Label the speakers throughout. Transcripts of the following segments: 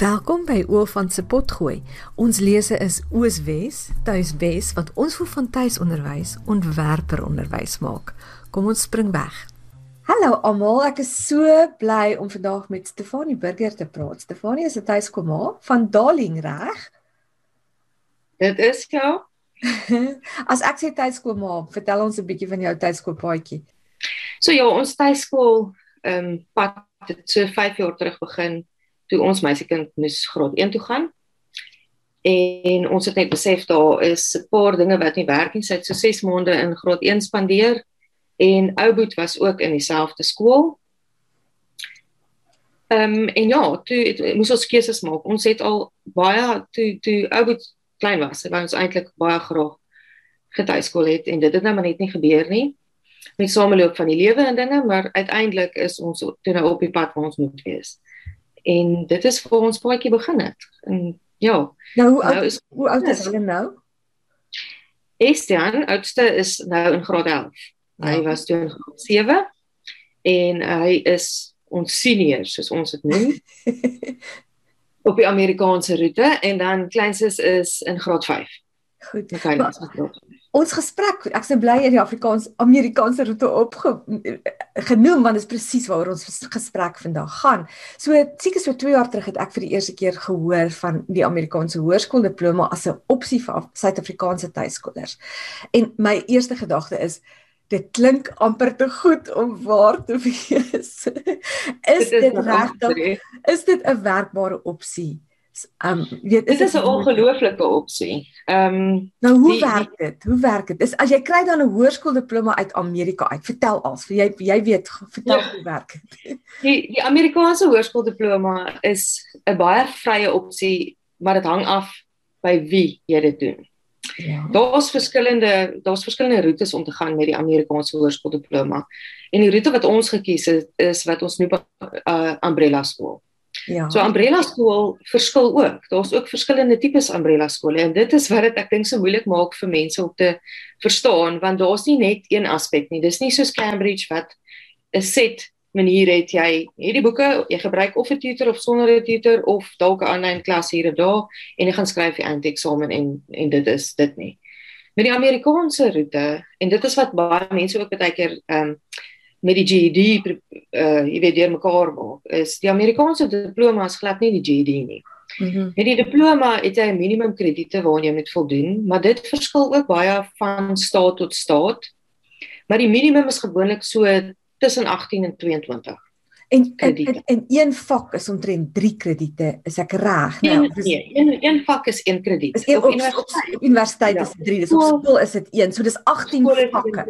Speaker 1: Welkom by Oofant se potgooi. Ons lese is Ooswes, Tuiswes wat ons vir van tuisonderwys ontwerper onderwys maak. Kom ons spring weg. Hallo almal, ek is so bly om vandag met Stefanie Burger te praat. Stefanie is 'n tuiskoma van Darling, reg?
Speaker 2: Dit is ja.
Speaker 1: As ek sê tuiskoma, vertel ons 'n bietjie van jou tuiskoolpaadjie.
Speaker 2: So ja, ons tuiskool ehm um, pad het so 5 jaar terug begin toe ons meisiekind moes graad 1 toe gaan. En ons het net besef daar is 'n paar dinge wat nie werk nie. Sy het so 6 maande in graad 1 spandeer en Ouboet was ook in dieselfde skool. Ehm um, en ja, toe het, moes ons keuses maak. Ons het al baie toe toe Ouboet klein was, wou ons eintlik baie graag getuieskool het en dit het nou maar net nie gebeur nie. Met sameloop van die lewe en dinge, maar uiteindelik is ons toe nou op die pad waar ons moet wees en dit is vir ons paadjie begin het. En ja.
Speaker 1: Nou hoe oud nou is hoe oud is hulle nou?
Speaker 2: Estian, oudste is nou in graad 11. Ja. Hy was toe in graad 7 en hy is ons senior soos ons dit noem. op die Amerikaanse roete en dan kleinste is in graad 5.
Speaker 1: Goed. Okay, maar, ons gesprek, ek sou bly in die Afrikaans Amerikaanse roete op genoem want dit is presies waaroor ons gesprek vandag gaan. So seker so 2 jaar terug het ek vir die eerste keer gehoor van die Amerikaanse hoërskooldiploma as 'n opsie vir Suid-Afrikaanse tuiskolers. En my eerste gedagte is dit klink amper te goed om waar te wees. is dit regtig? Is dit 'n werkbare opsie?
Speaker 2: Um weet dit is 'n ongelooflike opsie. Um
Speaker 1: nou hoe die, werk dit? Hoe werk dit? Is as jy kry dan 'n hoërskooldiploma uit Amerika uit, vertel vir jy jy weet, vertel ja. hoe werk dit?
Speaker 2: Die die Amerikaanse hoërskooldiploma is 'n baie vrye opsie, maar dit hang af by wie jy dit doen. Ja. Daar's verskillende daar's verskillende roetes om te gaan met die Amerikaanse hoërskooldiploma. En die roete wat ons gekies het is wat ons noem 'n uh, umbrella skool. Ja. So umbrella skool verskil ook. Daar's ook verskillende tipes umbrella skole en dit is wat dit ek dink so moeilik maak vir mense om te verstaan want daar's nie net een aspek nie. Dis nie soos Cambridge wat 'n set manier het jy hierdie boeke jy gebruik of 'n tutor of sonder 'n tutor of dalk 'n aanlyn klas hier of daar en jy gaan skryf die eindeksamen en en dit is dit nie. Met die Amerikaanse roete en dit is wat baie mense ook baie keer ehm um, met die GED uh jy weet deur mekaar maak is die Amerikaanse diploma is glad nie die GED nie. Mm met die diploma het jy 'n minimum krediete waaraan jy moet voldoen, maar dit verskil ook baie van staat tot staat. Maar die minimum is gewoonlik so tussen 18 en 22.
Speaker 1: En en, en en een vak is omtrent 3 krediete, is ek reg?
Speaker 2: Nou, dis nee, een een vak is 1 krediet.
Speaker 1: Is een, op, universiteit, op universiteit ja. is 3, dis op skool is dit 1. So dis 18 vakke.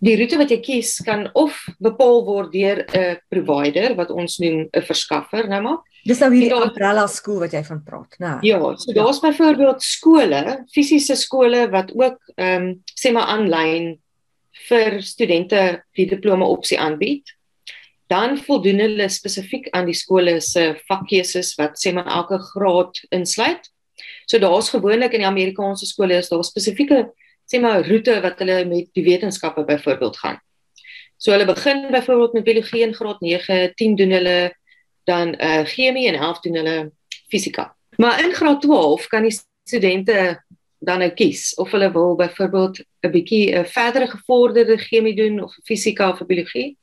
Speaker 2: Die roete wat jy kies kan of bepaal word deur 'n provider wat ons noem 'n verskaffer, nou maar.
Speaker 1: Dis nou hierdie umbrella skool wat jy van praat, né?
Speaker 2: Ja, so daar's byvoorbeeld skole, fisiese skole wat ook ehm um, sê maar aanlyn vir studente die diploma opsie aanbied dan voldoen hulle spesifiek aan die skole se vakkeuses wat sê maar elke graad insluit. So daar's gewoonlik in die Amerikaanse skole is daar spesifieke sê maar roete wat hulle met die wetenskappe byvoorbeeld gaan. So hulle begin byvoorbeeld met biologie in graad 9, 10 doen hulle dan eh uh, chemie en 11 doen hulle fisika. Maar in graad 12 kan die studente dan nou kies of hulle wil byvoorbeeld 'n bietjie 'n verdere gevorderde chemie doen of fisika of biologie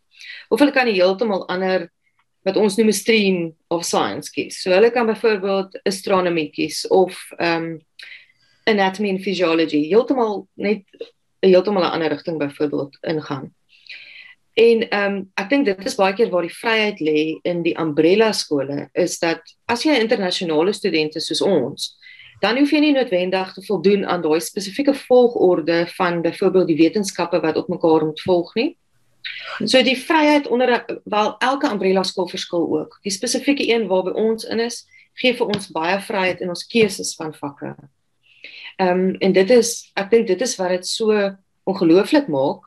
Speaker 2: of hulle kan heeltemal ander wat ons noem 'n stream of science kies. So hulle kan byvoorbeeld astronomie kies of ehm um, anatomy and physiology, heeltemal net heeltemal 'n ander rigting byvoorbeeld ingaan. En ehm um, ek dink dit is baie keer waar die vryheid lê in die umbrella skole is dat as jy 'n internasionale student is soos ons, dan hoef jy nie noodwendig te voldoen aan daai spesifieke volgorde van byvoorbeeld die wetenskappe wat op mekaar moet volg nie. So die vryheid onder wel elke umbrella skool verskil ook. Die spesifieke een waarby ons in is, gee vir ons baie vryheid in ons keuses van vakke. Ehm um, en dit is ek dink dit is wat dit so ongelooflik maak.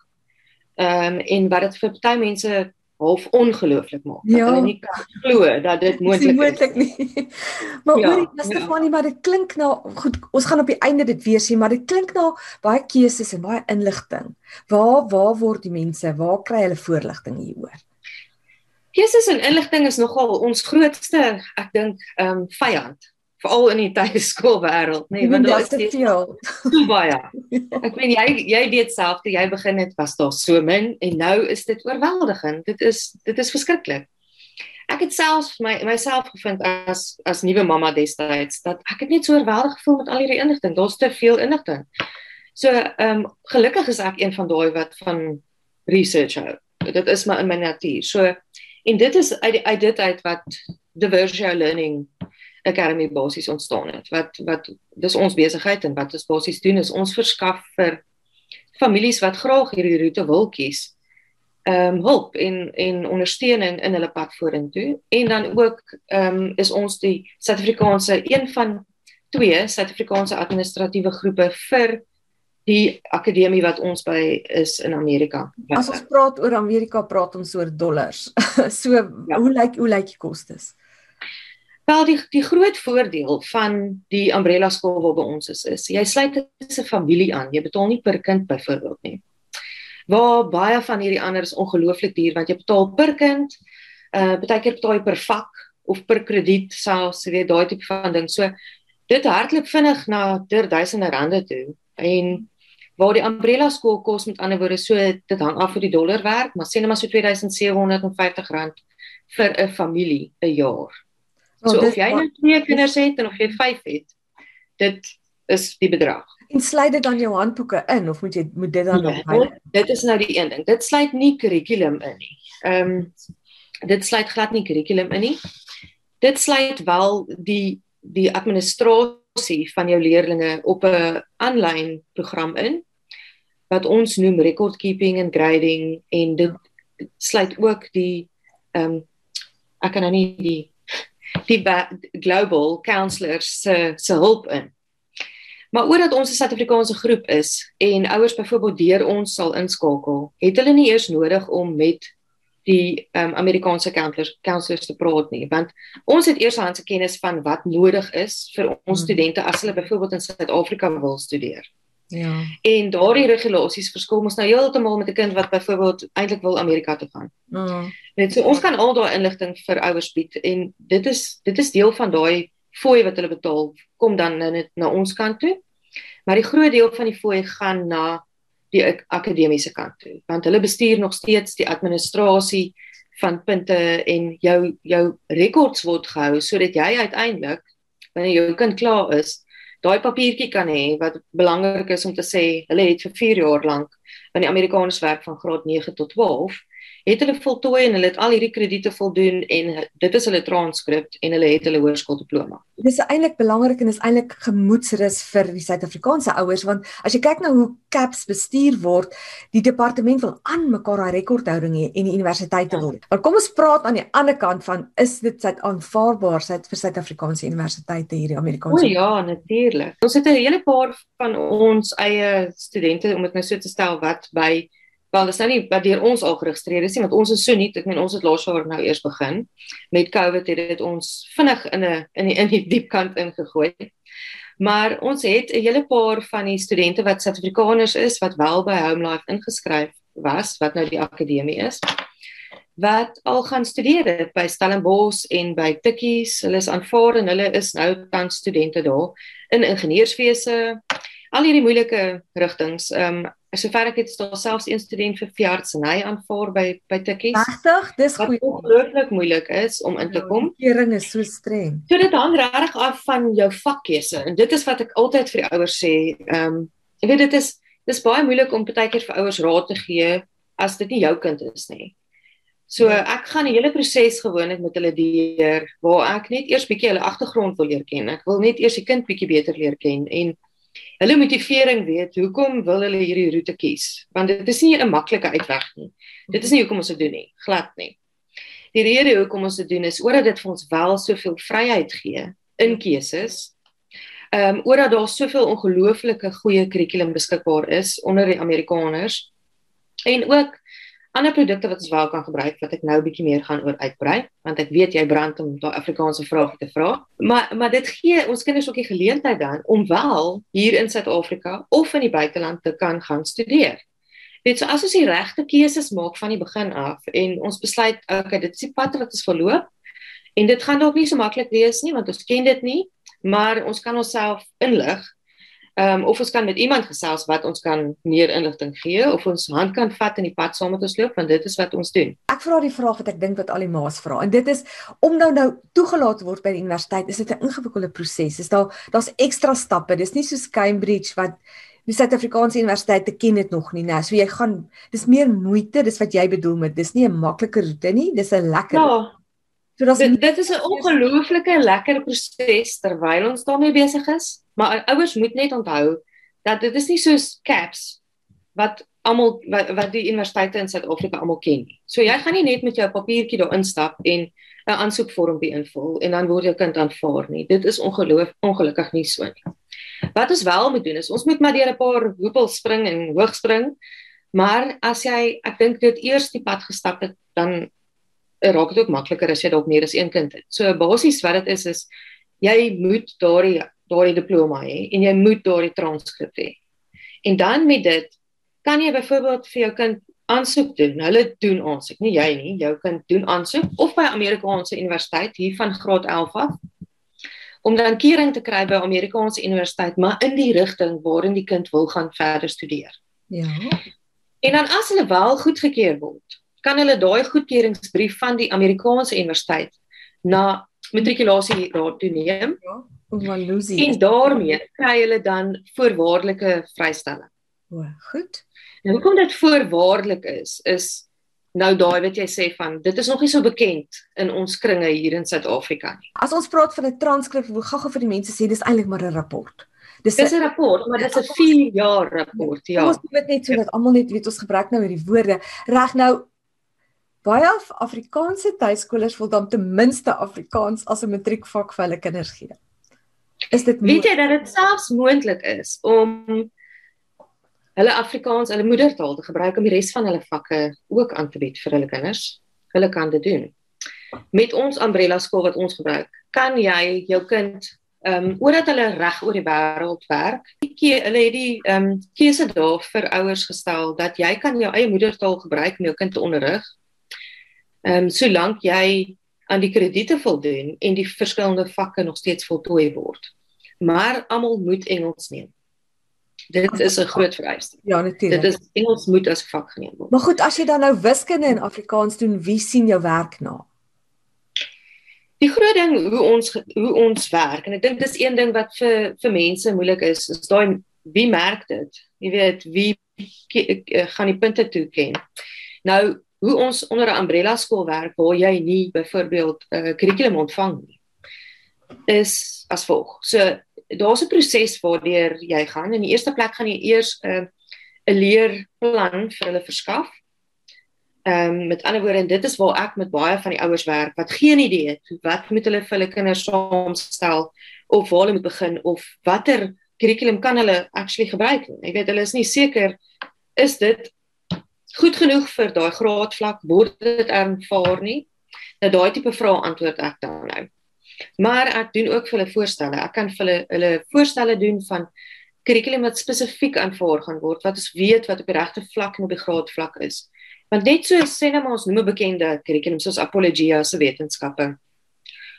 Speaker 2: Ehm um, en wat dit vir party mense half ongelooflik maak. Ja. Hulle nie kan glo dat dit moontlik is. Moontlik nie.
Speaker 1: maar ja, hoorie, ja. Stefanie, ja. maar dit klink nou goed. Ons gaan op die einde dit weer sien, maar dit klink nou baie keuses en baie inligting. Waar waar word die mense? Waar kry hulle voorligting hieroor?
Speaker 2: Geestes en inligting is nogal ons grootste, ek dink, ehm um, vyand veral in die tuiskoolwêreld, nê, nee,
Speaker 1: want daar is te veel.
Speaker 2: So baie. Ek meen jy jy weet self toe jy begin het was daar so min en nou is dit oorweldigend. Dit is dit is verskriklik. Ek het self my myself gevind as as nuwe mamma destyds dat ek het net so oorweldig gevoel met al hierdie inligting. Daar's te veel inligting. So ehm um, gelukkig is ek een van daai wat van research hou. Dit is maar in my natuur. So en dit is uit uit dit uit wat diversional learning Academy basies ontstaan het. Wat wat dis ons besigheid en wat ons basies doen is ons verskaf vir families wat graag hierdie roete wil kies. Ehm um, hulp en en ondersteuning in hulle pad vorentoe en dan ook ehm um, is ons die Suid-Afrikaanse een van twee Suid-Afrikaanse administratiewe groepe vir die akademie wat ons by is in Amerika.
Speaker 1: As ons praat oor Amerika, praat ons oor dollars. so ja. hoe lyk hoe lyk die kostes?
Speaker 2: Wel die die groot voordeel van die umbrella skool waar by ons is is jy sluit 'n familie aan. Jy betaal nie per kind byvoorbeeld nie. Waar baie van hierdie ander is ongelooflik duur want jy betaal per kind. Uh baie keer betaal jy per vak of per krediet selfs, jy weet daai tipe van ding. So dit hardloop vinnig na duisende rande toe en waar die umbrella skool kos met ander woorde so dit hang af van die dollar werk, maar sê net maar so 2750 rand vir 'n familie 'n jaar. So oh, of jy nou twee kinders het en of jy vyf het, dit is die bedrag.
Speaker 1: En sluit dit dan jou handboeke in of moet jy moet dit dan
Speaker 2: nog ja, Dit is nou die een ding. Dit sluit nie kurrikulum in nie. Ehm um, dit sluit glad nie kurrikulum in nie. Dit sluit wel die die administrasie van jou leerders op 'n aanlyn program in wat ons noem record keeping and grading en dit sluit ook die ehm um, ek kan nou nie die die global counselors se se hulp in. Maar omdat ons 'n Suid-Afrikaanse groep is en ouers byvoorbeeld deur ons sal inskakel, het hulle nie eers nodig om met die um, Amerikaanse counselors counselors te praat nie, want ons het eershandse kennis van wat nodig is vir ons hmm. studente as hulle byvoorbeeld in Suid-Afrika wil studeer.
Speaker 1: Ja.
Speaker 2: En daardie regulasies verskil mos nou heeltemal met 'n kind wat byvoorbeeld eintlik wil Amerika toe gaan.
Speaker 1: Mm.
Speaker 2: Net so ons kan al daai inligting vir ouers bied en dit is dit is deel van daai fooi wat hulle betaal kom dan net na ons kant toe. Maar die groot deel van die fooi gaan na die akademiese kant toe want hulle bestuur nog steeds die administrasie van punte en jou jou rekords word gehou sodat jy uiteindelik wanneer jou kind klaar is daai papiertjie kan hê wat belangrik is om te sê hulle het vir 4 jaar lank in die Amerikaners werk van graad 9 tot 12 het hulle voltooi en hulle het al hierdie krediete voldoen en dit is hulle transkript en hulle het hulle hoërskooldiploma.
Speaker 1: Dis eintlik belangrik en is eintlik gemoedsrus vir die Suid-Afrikaanse ouers want as jy kyk na hoe CAPS bestuur word, die departement wil aan mekaar daai rekordhouding hê en die universiteite wil. Maar kom ons praat aan die ander kant van is dit Suid-aanvaarbaar Suid vir Suid-Afrikaanse universiteite hierdie Amerikaanse?
Speaker 2: O ja, natuurlik. Ons het 'n hele paar van ons eie studente om dit nou so te stel wat by Wel, dis nou nie wat deur ons al geregistreer is nie, want ons is so nie, ek meen ons het laas jaar nou eers begin. Met COVID het dit ons vinnig in 'n in die in die diep kant ingegooi. Maar ons het 'n hele paar van die studente wat Suid-Afrikaners is wat wel by Home Life ingeskryf was, wat nou die akademie is wat al gaan studeer het by Stellenbosch en by Tikkies. Hulle is aanvaar en hulle is nou tans studente daar in ingenieurswese. Al hierdie moeilike rigtings. Ehm um, sover ek het daar selfs een student vir veeartseny aanvaar by by Tikkies.
Speaker 1: Regtig, dis goed.
Speaker 2: Wat ongelooflik moeilik is om in te ja, kom.
Speaker 1: Die kering is so streng.
Speaker 2: So dit hang regtig af van jou vakkeuse en dit is wat ek altyd vir die ouers sê. Ehm um, ek weet dit is dis baie moeilik om baie keer vir ouers raad te gee as dit nie jou kind is nie. So ja. ek gaan die hele proses gewoonlik met hulle deur waar ek net eers bietjie hulle agtergrond wil leer ken. Ek wil net eers die kind bietjie beter leer ken en hulle motivering weet hoekom wil hulle hierdie roete kies? Want dit is nie 'n maklike uitweg nie. Dit is nie hoekom ons dit doen nie. Glad nie. Die rede hoekom ons dit doen is omdat dit vir ons wel soveel vryheid gee in keuses ehm um, omdat daar soveel ongelooflike goeie kurrikulum beskikbaar is onder die Amerikaners en ook ander produkte wat ons wel kan gebruik wat ek nou 'n bietjie meer gaan oor uitbrei want ek weet jy brand om daai Afrikaanse vrae te vra. Maar maar dit gee ons kinders ook die geleentheid dan om wel hier in Suid-Afrika of in die buiteland te kan gaan studeer. Dit so as ons die regte keuses maak van die begin af en ons besluit okay, dit is die pad wat ons verloop en dit gaan dalk nie so maklik wees nie want ons ken dit nie, maar ons kan onsself inlig Ehm um, of ons kan met iemand gesels wat ons kan meer inligting gee of ons hand kan vat in die pad saam met ons loop want dit is wat ons doen.
Speaker 1: Ek vra die vraag wat ek dink wat al die ma's vra en dit is om nou nou toegelaat word by die universiteit is dit 'n ingewikkelde proses. Is daar daar's ekstra stappe. Dis nie soos Cambridge wat die Suid-Afrikaanse universiteit te ken dit nog nie, né? So jy gaan dis meer moeite, dis wat jy bedoel met dis nie 'n maklike roete nie, dis 'n lekker
Speaker 2: Ja. So dit, dit is 'n ongelooflike lekker proses terwyl ons daarmee besig is. Maar ouers moet net onthou dat dit is nie soos caps wat almal wat, wat die universiteite in Suid-Afrika almal ken nie. So jy gaan nie net met jou papiertjie daar instap en 'n aansoekvormpie invul en dan word jou kind aanvaar nie. Dit is ongeloof ongelukkig nie so nie. Wat ons wel moet doen is ons moet maar deur 'n paar hoepels spring en hoog spring. Maar as jy ek dink dit eers die pad gestap het, dan raak dit ook makliker as jy dalk meer as een kind het. So basies wat dit is is jy moet daardie daardie diploma hê en jy moet daardie transkrip hê. En dan met dit kan jy byvoorbeeld vir jou kind aansoek doen. Hulle doen aansoek, nie jy nie. Jou kind doen aansoek of by Amerikaanse universiteit hier van graad 11 af om dan kering te kry by Amerikaanse universiteit, maar in die rigting waarin die kind wil gaan verder studeer.
Speaker 1: Ja.
Speaker 2: En dan as hulle wel goedgekeur word, kan hulle daai goedkeuringsbrief van die Amerikaanse universiteit na matrikulasie raad toe neem.
Speaker 1: Ja. Walusi.
Speaker 2: En daarmee kry hulle dan voorwaardelike vrystelling.
Speaker 1: O, goed.
Speaker 2: Nou hoekom dit voorwaardelik is, is nou daai wat jy sê van dit is nog nie so bekend in ons kringe hier in Suid-Afrika nie.
Speaker 1: As ons praat van 'n transkrip, hoe gaga vir die mense sê dis eintlik maar 'n rapport.
Speaker 2: Dis 'n rapport, maar dit is 'n 4 jaar rapport, ja.
Speaker 1: Ons moet net so dat almal net weet ons gebruik nou hierdie woorde. Reg nou baie af Afrikaanse tuiskolers wil dan ten minste Afrikaans as 'n matriekvak vir hulle kinders gee. Is dit
Speaker 2: weet jy dat dit selfs moontlik is om hulle Afrikaans, hulle moedertaal te gebruik om die res van hulle vakke ook aan te bied vir hulle kinders? Hulle kan dit doen. Met ons umbrella skool wat ons gebruik, kan jy jou kind ehm um, omdat hulle reg oor die wêreld werk, hulle het die ehm um, keuse daar vir ouers gestel dat jy kan jou eie moedertaal gebruik om jou kind te onderrig. Ehm um, solank jy aan die krediete voldoen en die verskillende vakke nog steeds voltooi word. Maar almal moet Engels neem. Dit is 'n groot vereiste.
Speaker 1: Ja, natuurlik.
Speaker 2: Dit is Engels moet as vak geneem word.
Speaker 1: Maar goed, as jy dan nou wiskunde en Afrikaans doen, wie sien jou werk na?
Speaker 2: Die groot ding hoe ons hoe ons werk en ek dink dis een ding wat vir vir mense moeilik is, is daai wie merk dit? Jy weet, wie gaan die punte toe ken? Nou hoe ons onder 'n umbrella skool werk waar jy nie byvoorbeeld 'n uh, kurrikulum ontvang nie is as volg. So daar's 'n proses waardeur jy gaan. In die eerste plek gaan jy eers 'n uh, 'n leerplan vir hulle verskaf. Ehm um, met ander woorde, dit is waar ek met baie van die ouers werk wat geen idee het wat moet hulle vir hulle kinders saamstel of waar hulle moet begin of watter kurrikulum kan hulle actually gebruik. Ek weet hulle is nie seker is dit goed genoeg vir daai graadvlak word dit aanvaar nie. Nou daai tipe vrae antwoord ek dan nou. Maar ek doen ook vir hulle voorstelle. Ek kan vir hulle hulle voorstelle doen van kurrikulum wat spesifiek aanvaar gaan word wat ons weet wat op die regte vlak en op die graadvlak is. Want net so sê nou maar ons noem 'n bekende kurrikulum soos Apologia se wetenskappe.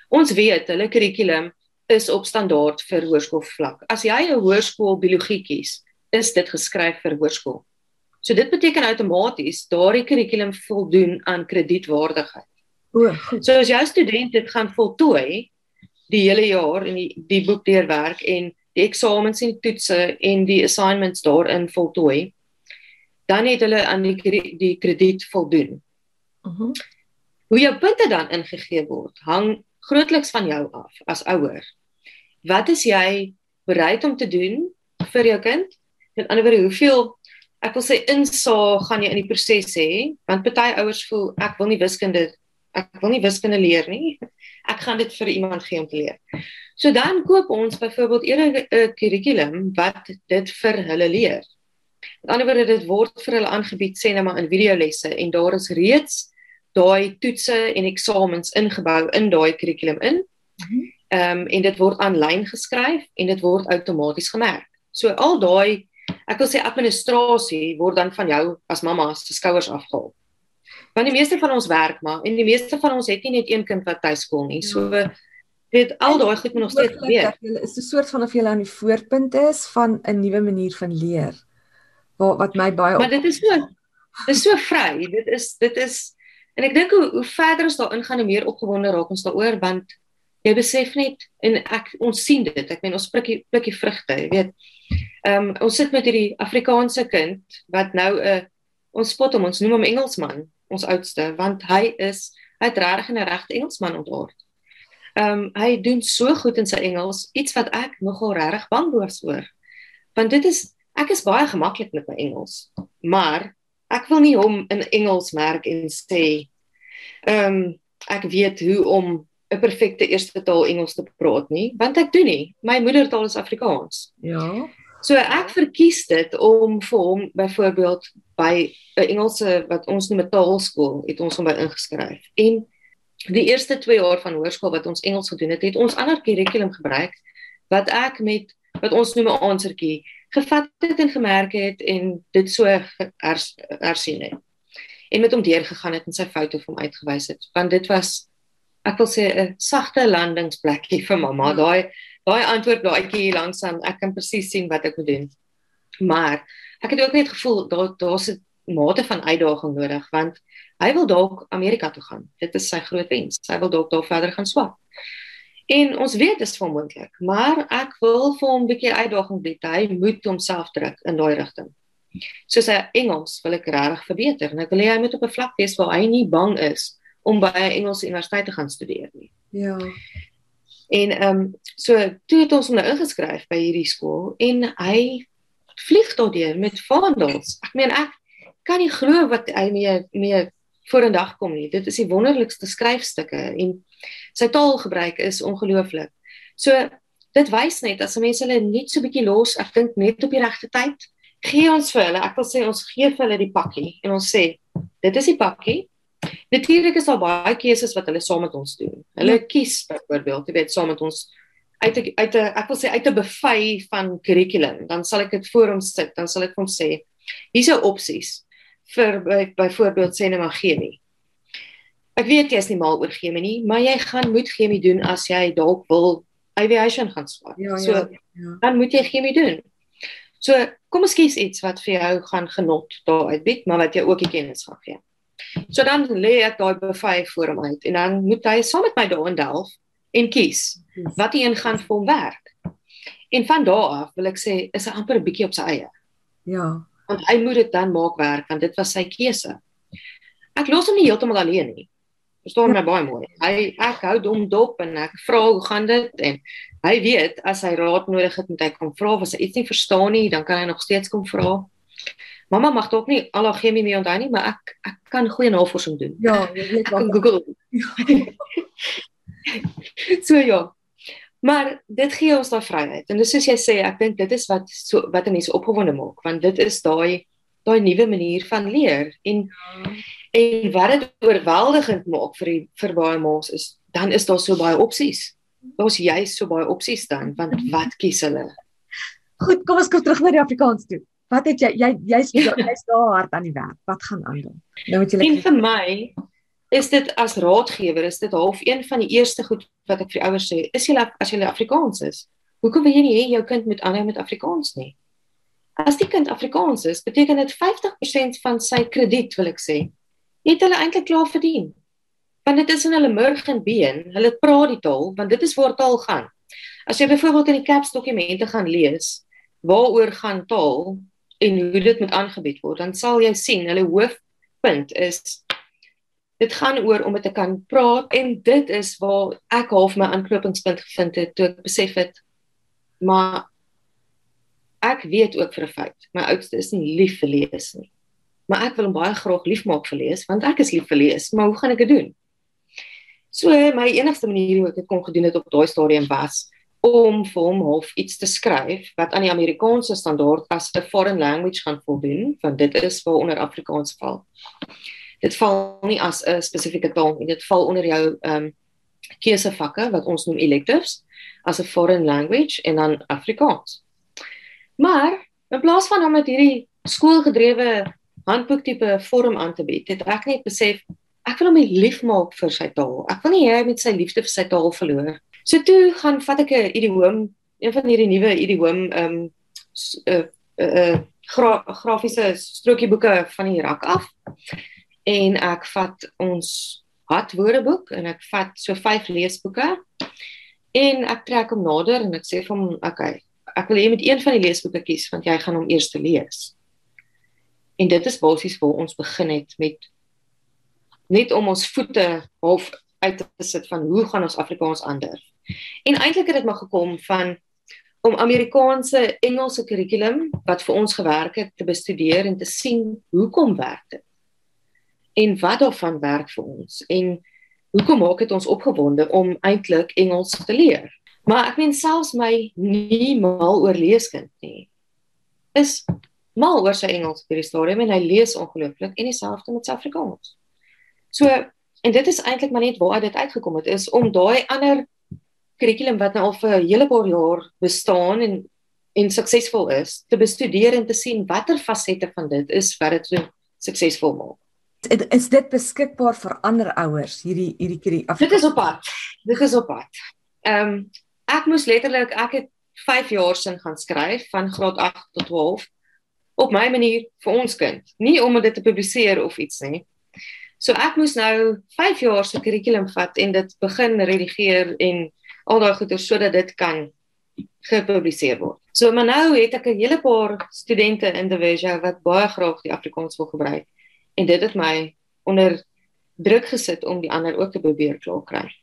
Speaker 2: Ons weet hulle kurrikulum is op standaard vir hoërskoolvlak. As jy 'n hoërskool biologie kies, is dit geskryf vir hoërskool. So dit beteken outomaties daardie kurrikulum voldoen aan kredietwaardigheid.
Speaker 1: O, goed.
Speaker 2: So as jou student dit gaan voltooi die hele jaar en die die boek deurwerk en die eksamens en toetse en die assignments daarin voltooi, dan het hulle aan die die krediet voldoen.
Speaker 1: Mhm. Uh
Speaker 2: Hoe jou punte dan ingegee word, hang grootliks van jou af as ouer. Wat is jy bereid om te doen vir jou kind? Met ander woorde, hoeveel ek wil sê insaag gaan jy in die proses hê want party ouers voel ek wil nie wiskunde ek wil nie wiskunde leer nie. Ek gaan dit vir iemand gee om te leer. So dan koop ons byvoorbeeld eerder 'n kurrikulum wat dit vir hulle leer. Met ander woorde dit word vir hulle aangebied sê net maar in videolesse en daar is reeds daai toetse en eksamens ingebou in daai kurrikulum in. Ehm um, en dit word aanlyn geskryf en dit word outomaties gemerk. So al daai ek wil sê administrasie word dan van jou as mamma se skouers afgehaal. Want die meeste van ons werk maar en die meeste van ons het nie net een kind wat tuiskool nie. So ja. weet al daai goed moet nog steeds gebeur.
Speaker 1: Dit is 'n soort van of jy aan die voorpunt is van 'n nuwe manier van leer. Wat wat my baie
Speaker 2: Maar dit is so dit is so vry. Dit is dit is en ek dink hoe, hoe verder ons daarin gaan hoe meer opgewonde raak ons daaroor want jy besef net en ek ons sien dit. Ek meen ons prikkie prikkie vrugte, jy weet. Ehm um, ons sit met hierdie Afrikaanse kind wat nou 'n uh, ons spot hom ons noem hom Engelsman ons oudste want hy is hy het regtig 'n regte Engelsman ontaard. Ehm um, hy doen so goed in sy Engels, iets wat ek nogal regtig bang was oor. Want dit is ek is baie gemaklik met my Engels, maar ek wil nie hom in Engels merk en sê ehm um, ek weet hoe om 'n perfekte eerste taal Engels te praat nie, want ek doen nie. My moedertaal is Afrikaans.
Speaker 1: Ja.
Speaker 2: So ek verkies dit om vir hom byvoorbeeld by 'n Engelse wat ons noem 'n taalskool, het ons hom by ingeskryf. En die eerste 2 jaar van hoërskool wat ons Engels gedoen het, het ons ander kurrikulum gebruik wat ek met wat ons noem 'n aansertjie gevat het en gemerk het en dit so hersien het. En met hom deurgegaan het en sy foute vir hom uitgewys het, want dit was ek wil sê 'n sagte landingsplekkie vir mamma. Ja. Daai daai antwoord daaietjie hier langs aan ek kan presies sien wat ek moet doen. Maar ek het ook net gevoel daar daar's 'n mate van uitdaging nodig want hy wil dalk Amerika toe gaan. Dit is sy groot wens. Hy wil dalk daar verder gaan swat. En ons weet dit is vermoontlik, maar ek wil vir hom 'n bietjie uitdaging bied. Hy moet homself druk in daai rigting. Soos hy Engels wil ek regtig verbeter en ek wil hê hy moet op 'n vlak wees waar hy nie bang is om by 'n Engelse universiteit te gaan studeer nie.
Speaker 1: Ja.
Speaker 2: En ehm um, so toe het ons hom nou ingeskryf by hierdie skool en hy vlieg daardeur met vaandels. Ek meen ek kan nie glo wat hy mee mee vorendag kom nie. Dit is die wonderlikste skryfstukke en sy taalgebruik is ongelooflik. So dit wys net as mense hulle net so bietjie los, ek dink net op die regte tyd, gee ons vir hulle, ek wil sê ons gee vir hulle die pakkie en ons sê dit is die pakkie. Natuurlik is daar baie keuses wat hulle saam met ons doen. Hulle ja. kies byvoorbeeld, jy weet, saam met ons uit 'n uit 'n ek wil sê uit 'n buffet van kurrikulum, dan sal ek dit voor hom sit, dan sal ek hom sê, hier's jou opsies vir byvoorbeeld sê net maar chemie. Ek weet jy is nie mal oor chemie nie, maar jy gaan moet chemie doen as jy dalk wil aviation gaan swaar. Ja, so ja, ja. dan moet jy chemie doen. So kom ons kies iets wat vir jou gaan genot daar uitbied, maar wat jy ook die kennis gaan gee. So dan lê ek daai buffet voor hom uit en dan moet hy saam met my daar in Delf en kies wat een gaan vir hom werk. En van daar af wil ek sê is hy amper 'n bietjie op sy eie.
Speaker 1: Ja.
Speaker 2: Want hy moet dit dan maak werk want dit was sy keuse. Ek los hom nie heeltemal alleen nie. Verstaan my baie mooi. Hy ek hou hom dop en ek vra hoe gaan dit en hy weet as hy raad nodig het moet hy kom vra as hy iets nie verstaan nie dan kan hy nog steeds kom vra. Mamma mag dalk nie al haar chemie mee onthou nie, maar ek ek kan goeie navorsing doen.
Speaker 1: Ja, jy weet
Speaker 2: wat Google. so ja. Maar dit gee ons daai vryheid. En dis soos jy sê, ek dink dit is wat so wat mense opgewonde maak, want dit is daai daai nuwe manier van leer en ja. en wat dit oorweldigend maak vir die vir baie ma's is dan is daar so baie opsies. Daar's juist so baie opsies dan, want wat kies hulle?
Speaker 1: Goed, kom ons kom terug na die Afrikaans toe. Wat het jy jy jy's jy's daar hard aan die werk. Wat gaan aan dan?
Speaker 2: Nou moet jy En vir my is dit as raadgewer is dit half een van die eerste goed wat ek vir die ouers sê. Is jy as jy Afrikaans is, hoekom wil jy nie hê jou kind moet aanhou met Afrikaans nie? As die kind Afrikaans is, beteken dit 50% van sy krediet, wil ek sê, het hulle eintlik klaar verdien. Want dit is in hulle murg en been. Hulle praat die taal, want dit is waar taal gaan. As jy byvoorbeeld in die CAPS dokumente gaan lees, waaroor gaan taal? En hoe dit moet aangebied word, dan sal jy sien hulle hoofpunt is dit gaan oor om dit te kan praat en dit is waar ek half my aanknopingspunt gevind het toe ek besef het maar ek weet ook vir 'n feit my oudste is nie lief vir lees nie. Maar ek wil hom baie graag liefmaak vir lees want ek is lief vir lees, maar hoe gaan ek dit doen? So my enigste manier hoe ek dit kon gedoen het op daai stadium was om vir hom half iets te skryf wat aan die Amerikaanse standaard as 'n foreign language gaan voldoen, want dit is waar onder Afrikaans val. Dit val nie as 'n spesifieke taal nie, dit val onder jou ehm um, keusevakke wat ons noem electives as 'n foreign language en dan Afrikaans. Maar In plaas van om met hierdie skoolgedrewe handboek tipe vorm aan te bied, het ek net besef ek wil hom lief maak vir sy taal. Ek wil nie hy met sy liefde vir sy taal verloor. So toe gaan vat ek 'n idioom, een van hierdie nuwe idioom ehm um, 'n uh, uh, gra grafiese strokieboeke van die rak af. En ek vat ons hat woordeboek en ek vat so vyf leesboeke. En ek trek hom nader en ek sê vir hom okay ek wil hê jy moet een van die leesboeke kies want jy gaan hom eers te lees. En dit is basies waar ons begin het met net om ons voete half uit te sit van hoe gaan ons Afrikaans ander en eintlik het dit maar gekom van om Amerikaanse Engelse kurrikulum wat vir ons gewerk het te bestudeer en te sien hoekom werk dit en wat daarvan werk vir ons en hoekom maak dit ons opgewonde om eintlik Engels te leer. Maar ek meen selfs my nie mal oor leeskind nie is mal oor sy Engels op hierdie stadium en hy lees ongelooflik en dieselfde met sy Afrikaans. So en dit is eintlik maar net waar dit uitgekom het is om daai ander kurrikulum wat nou al vir 'n hele paar jaar bestaan en en suksesvol is te bestudeer en te sien watter fasette van dit is wat dit so suksesvol maak
Speaker 1: is dit beskikbaar vir ander ouers hierdie hierdie hierdie
Speaker 2: Dit is op pad. Dit is op pad. Ehm um, ek moes letterlik ek het 5 jaar sin gaan skryf van graad 8 tot 12 op my manier vir ons kind, nie om dit te publiseer of iets nie. So ek moes nou 5 jaar se kurrikulum vat en dit begin redigeer en al daai goeie sodat dit kan gepubliseer word. So maar nou het ek 'n hele paar studente in Division wat baie graag die Afrikaans wil gebruik en dit het my onder druk gesit om die ander ook te probeer klaar kry.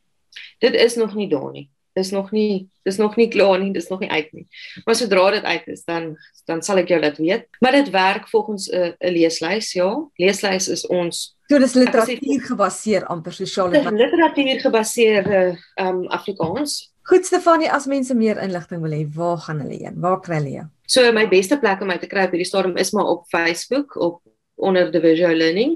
Speaker 2: Dit is nog nie daar nie. Dis nog nie dis nog nie klaar nie, dis nog nie uit nie. Maar sodra dit uit is, dan dan sal ek jou laat weet. Maar dit werk volgens 'n leeslys, ja. Leeslys is ons
Speaker 1: So dis literatuur gebaseer amper sosiale
Speaker 2: literatuur gebaseerde um Afrikaans.
Speaker 1: Goed Stefanie, as mense meer inligting wil hê, waar gaan hulle heen? Waar kry hulle jou?
Speaker 2: So my beste plek om my te kry op hierdie stadium is maar op Facebook, op onder the visual learning.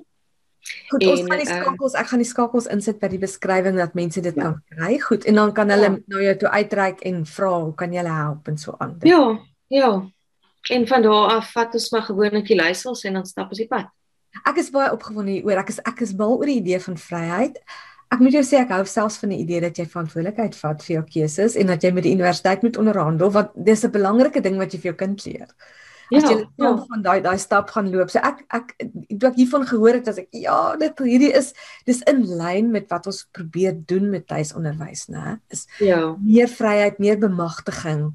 Speaker 1: Goed, en, ons gaan die eh, skakels, ek gaan die skakels insit by die beskrywing dat mense dit ja. kan kry. Goed, en dan kan hulle ja. nou jou toe uitreik en vra hoe kan jy hulle help en so aan.
Speaker 2: Ja, ja. En van daar af vat ons maar gewoonlik die leiersels en dan stap ons die pad.
Speaker 1: Ek is baie opgewonde oor ek is ek is mal oor die idee van vryheid. Ek moet jou sê ek hou selfs van die idee dat jy verantwoordelikheid vat vir jou keuses en dat jy met die universiteit moet onderhandel want dis 'n belangrike ding wat jy vir jou kind leer. Ja, as jy ja. van daai daai stap gaan loop. So ek ek toe ek hiervan gehoor het as ek ja, dit hierdie is dis in lyn met wat ons probeer doen met tuisonderwys, né? Is ja. meer vryheid, meer bemagtiging.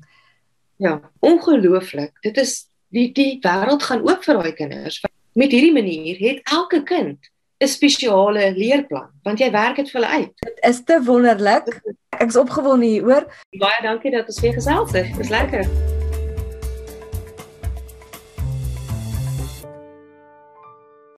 Speaker 2: Ja, ongelooflik. Dit is die die wêreld gaan oop vir daai kinders. Met hierdie manier het elke kind 'n spesiale leerplan want jy werk dit vir hulle uit.
Speaker 1: Dit is te wonderlik. Ek is opgewonde hieroor.
Speaker 2: Baie dankie dat ons weer gesels het. Dis lekker.